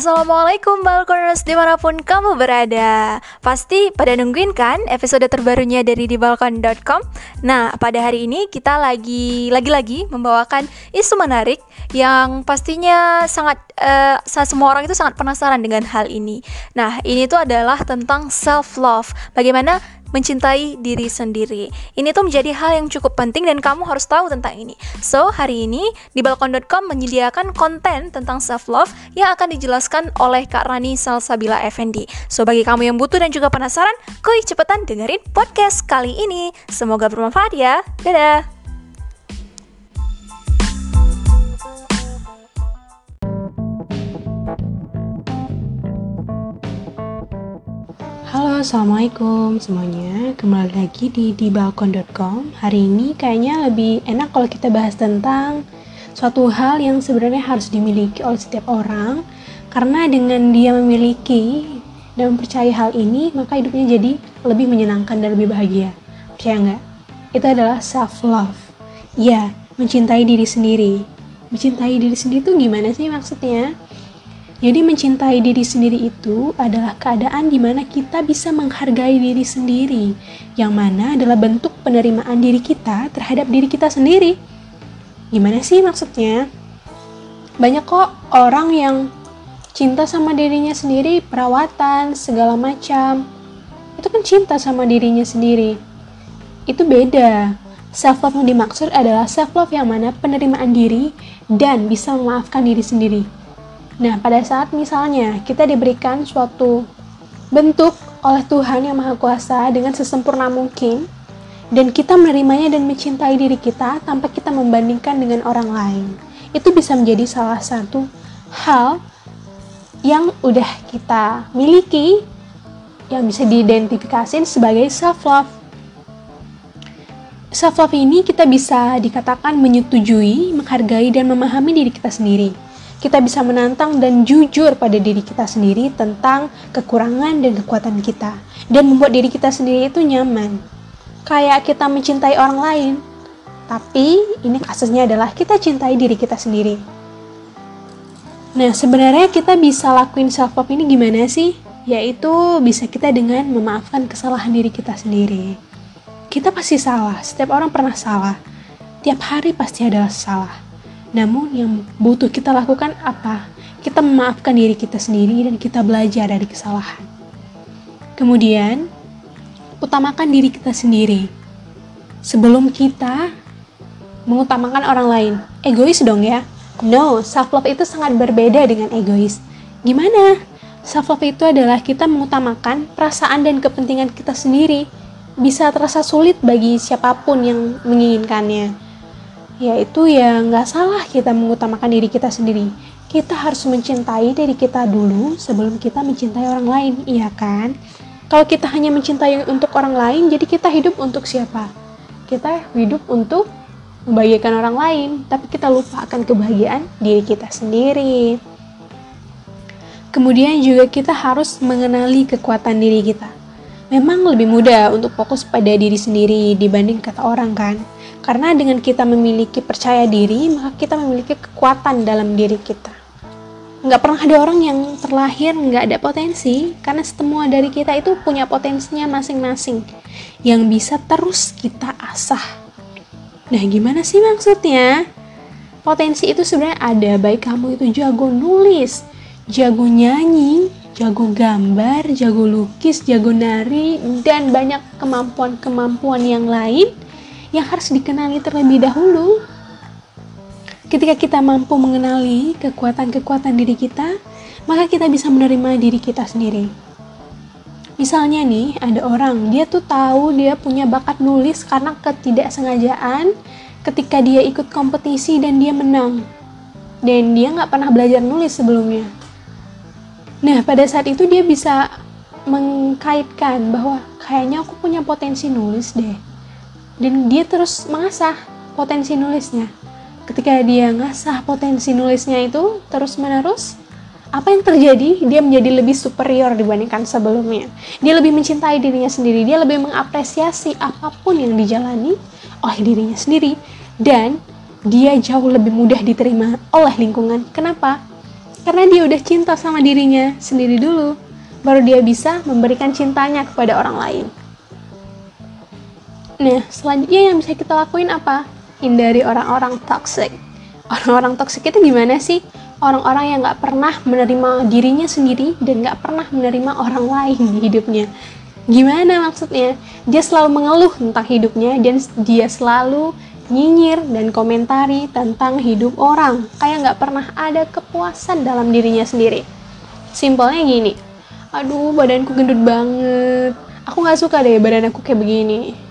Assalamualaikum Balkoners di mana pun kamu berada. Pasti pada nungguin kan episode terbarunya dari dibalkon.com Nah pada hari ini kita lagi lagi-lagi membawakan isu menarik Yang pastinya sangat uh, semua orang itu sangat penasaran dengan hal ini. Nah ini tuh adalah tentang self love Bagaimana mencintai diri sendiri. Ini tuh menjadi hal yang cukup penting dan kamu harus tahu tentang ini. So, hari ini di balkon.com menyediakan konten tentang self love yang akan dijelaskan oleh Kak Rani Salsabila Effendi. So, bagi kamu yang butuh dan juga penasaran, kuy cepetan dengerin podcast kali ini. Semoga bermanfaat ya. Dadah. Assalamualaikum semuanya. Kembali lagi di dibalkon.com. Hari ini kayaknya lebih enak kalau kita bahas tentang suatu hal yang sebenarnya harus dimiliki oleh setiap orang, karena dengan dia memiliki dan mempercayai hal ini, maka hidupnya jadi lebih menyenangkan dan lebih bahagia. Percaya nggak? Itu adalah self love. Ya, mencintai diri sendiri. Mencintai diri sendiri itu gimana sih maksudnya? Jadi mencintai diri sendiri itu adalah keadaan di mana kita bisa menghargai diri sendiri, yang mana adalah bentuk penerimaan diri kita terhadap diri kita sendiri. Gimana sih maksudnya? Banyak kok orang yang cinta sama dirinya sendiri, perawatan, segala macam. Itu kan cinta sama dirinya sendiri. Itu beda. Self love yang dimaksud adalah self love yang mana penerimaan diri dan bisa memaafkan diri sendiri Nah, pada saat misalnya kita diberikan suatu bentuk oleh Tuhan yang Maha Kuasa dengan sesempurna mungkin, dan kita menerimanya dan mencintai diri kita tanpa kita membandingkan dengan orang lain, itu bisa menjadi salah satu hal yang udah kita miliki yang bisa diidentifikasi sebagai self love. Self love ini kita bisa dikatakan menyetujui, menghargai dan memahami diri kita sendiri kita bisa menantang dan jujur pada diri kita sendiri tentang kekurangan dan kekuatan kita, dan membuat diri kita sendiri itu nyaman. Kayak kita mencintai orang lain, tapi ini kasusnya adalah kita cintai diri kita sendiri. Nah, sebenarnya kita bisa lakuin self love ini gimana sih? Yaitu bisa kita dengan memaafkan kesalahan diri kita sendiri. Kita pasti salah, setiap orang pernah salah. Tiap hari pasti adalah salah namun yang butuh kita lakukan apa? Kita memaafkan diri kita sendiri dan kita belajar dari kesalahan. Kemudian, utamakan diri kita sendiri. Sebelum kita mengutamakan orang lain, egois dong ya. No, self love itu sangat berbeda dengan egois. Gimana? Self love itu adalah kita mengutamakan perasaan dan kepentingan kita sendiri. Bisa terasa sulit bagi siapa pun yang menginginkannya yaitu ya nggak salah kita mengutamakan diri kita sendiri. Kita harus mencintai diri kita dulu sebelum kita mencintai orang lain, iya kan? Kalau kita hanya mencintai untuk orang lain, jadi kita hidup untuk siapa? Kita hidup untuk membahagiakan orang lain, tapi kita lupa akan kebahagiaan diri kita sendiri. Kemudian juga kita harus mengenali kekuatan diri kita. Memang lebih mudah untuk fokus pada diri sendiri dibanding kata orang kan? Karena dengan kita memiliki percaya diri, maka kita memiliki kekuatan dalam diri kita. Nggak pernah ada orang yang terlahir nggak ada potensi, karena semua dari kita itu punya potensinya masing-masing yang bisa terus kita asah. Nah, gimana sih maksudnya? Potensi itu sebenarnya ada, baik kamu itu jago nulis, jago nyanyi, jago gambar, jago lukis, jago nari, dan banyak kemampuan-kemampuan yang lain yang harus dikenali terlebih dahulu. Ketika kita mampu mengenali kekuatan-kekuatan diri kita, maka kita bisa menerima diri kita sendiri. Misalnya nih, ada orang, dia tuh tahu dia punya bakat nulis karena ketidaksengajaan ketika dia ikut kompetisi dan dia menang. Dan dia nggak pernah belajar nulis sebelumnya. Nah, pada saat itu dia bisa mengkaitkan bahwa kayaknya aku punya potensi nulis deh dan dia terus mengasah potensi nulisnya. Ketika dia ngasah potensi nulisnya itu terus menerus, apa yang terjadi? Dia menjadi lebih superior dibandingkan sebelumnya. Dia lebih mencintai dirinya sendiri, dia lebih mengapresiasi apa pun yang dijalani oleh dirinya sendiri dan dia jauh lebih mudah diterima oleh lingkungan. Kenapa? Karena dia udah cinta sama dirinya sendiri dulu, baru dia bisa memberikan cintanya kepada orang lain. Nah, selanjutnya yang bisa kita lakuin apa? Hindari orang-orang toxic. Orang-orang toxic itu gimana sih? Orang-orang yang gak pernah menerima dirinya sendiri dan gak pernah menerima orang lain di hidupnya. Gimana maksudnya? Dia selalu mengeluh tentang hidupnya dan dia selalu nyinyir dan komentari tentang hidup orang. Kayak gak pernah ada kepuasan dalam dirinya sendiri. Simpelnya gini, aduh badanku gendut banget. Aku gak suka deh badan aku kayak begini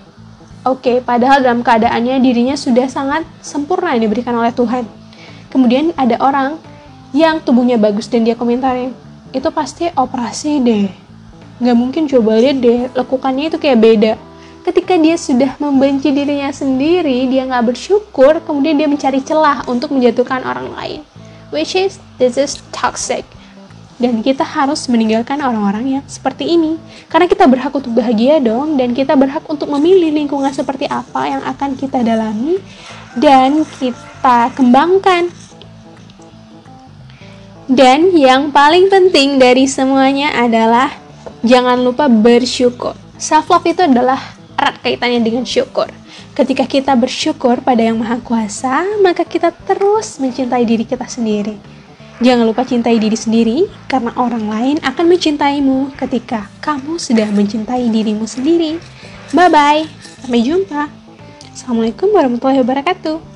Oke, okay, padahal dalam keadaannya dirinya sudah sangat sempurna yang diberikan oleh Tuhan. Kemudian ada orang yang tubuhnya bagus dan dia komentarin, itu pasti operasi deh. Gak mungkin coba lihat deh, lekukannya itu kayak beda. Ketika dia sudah membenci dirinya sendiri, dia gak bersyukur, kemudian dia mencari celah untuk menjatuhkan orang lain. Which is, this is toxic dan kita harus meninggalkan orang-orang yang seperti ini. Karena kita berhak untuk bahagia dong dan kita berhak untuk memilih lingkungan seperti apa yang akan kita dalami dan kita kembangkan. Dan yang paling penting dari semuanya adalah jangan lupa bersyukur. Self love itu adalah erat kaitannya dengan syukur. Ketika kita bersyukur pada Yang Maha Kuasa, maka kita terus mencintai diri kita sendiri. Jangan lupa cintai diri sendiri, karena orang lain akan mencintaimu ketika kamu sudah mencintai dirimu sendiri. Bye bye, sampai jumpa. Assalamualaikum warahmatullahi wabarakatuh.